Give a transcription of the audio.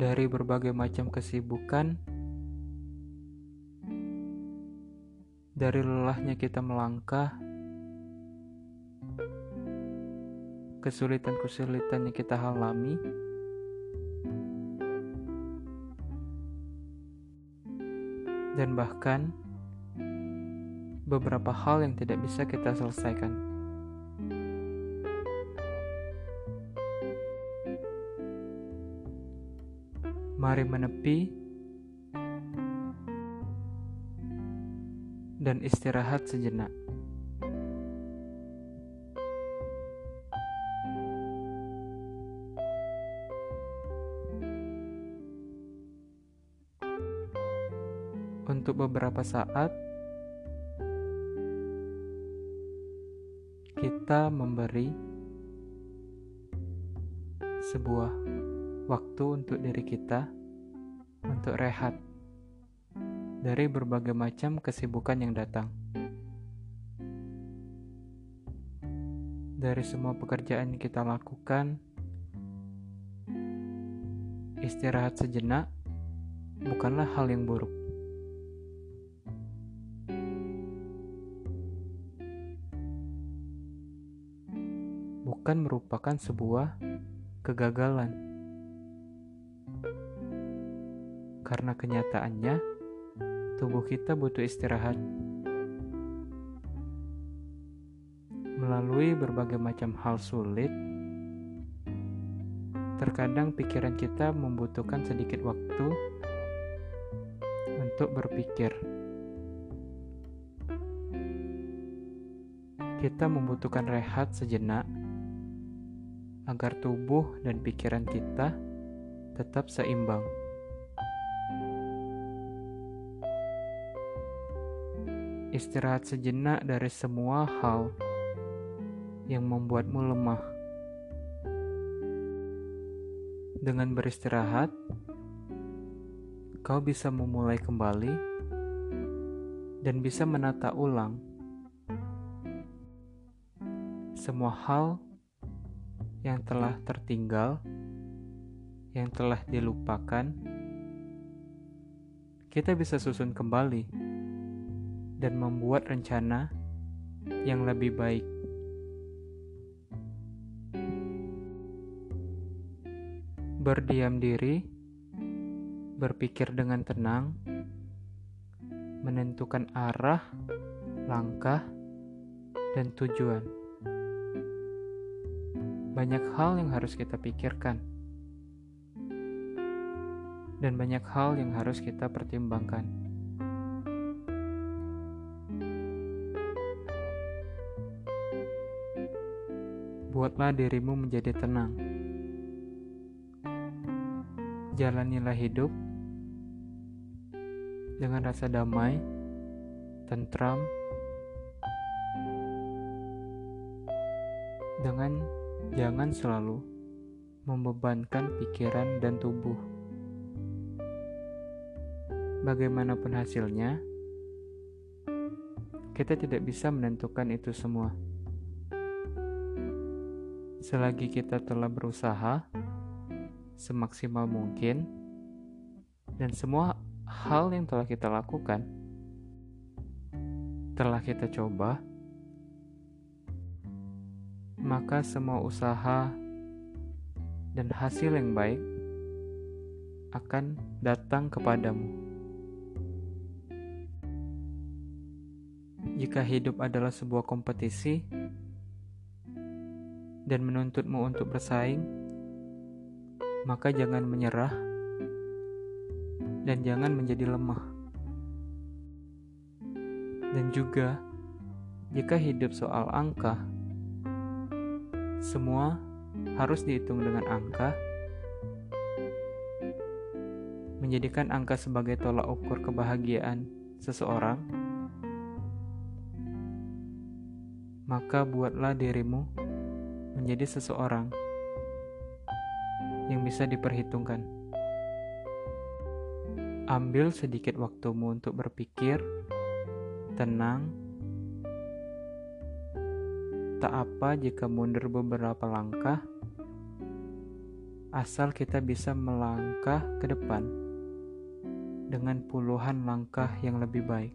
dari berbagai macam kesibukan, dari lelahnya kita melangkah, kesulitan-kesulitan yang kita alami, dan bahkan beberapa hal yang tidak bisa kita selesaikan. Mari menepi dan istirahat sejenak. Untuk beberapa saat, kita memberi sebuah waktu untuk diri kita untuk rehat dari berbagai macam kesibukan yang datang. Dari semua pekerjaan yang kita lakukan, istirahat sejenak bukanlah hal yang buruk. Bukan merupakan sebuah kegagalan. Karena kenyataannya tubuh kita butuh istirahat. Melalui berbagai macam hal sulit, terkadang pikiran kita membutuhkan sedikit waktu untuk berpikir. Kita membutuhkan rehat sejenak agar tubuh dan pikiran kita tetap seimbang. Istirahat sejenak dari semua hal yang membuatmu lemah. Dengan beristirahat, kau bisa memulai kembali dan bisa menata ulang semua hal yang telah tertinggal, yang telah dilupakan. Kita bisa susun kembali dan membuat rencana yang lebih baik. Berdiam diri, berpikir dengan tenang, menentukan arah, langkah, dan tujuan. Banyak hal yang harus kita pikirkan, dan banyak hal yang harus kita pertimbangkan. buatlah dirimu menjadi tenang. Jalanilah hidup dengan rasa damai, tentram, dengan jangan selalu membebankan pikiran dan tubuh. Bagaimanapun hasilnya, kita tidak bisa menentukan itu semua. Selagi kita telah berusaha semaksimal mungkin, dan semua hal yang telah kita lakukan telah kita coba, maka semua usaha dan hasil yang baik akan datang kepadamu. Jika hidup adalah sebuah kompetisi, dan menuntutmu untuk bersaing, maka jangan menyerah dan jangan menjadi lemah. Dan juga, jika hidup soal angka, semua harus dihitung dengan angka, menjadikan angka sebagai tolak ukur kebahagiaan seseorang, maka buatlah dirimu menjadi seseorang yang bisa diperhitungkan. Ambil sedikit waktumu untuk berpikir, tenang. Tak apa jika mundur beberapa langkah, asal kita bisa melangkah ke depan dengan puluhan langkah yang lebih baik.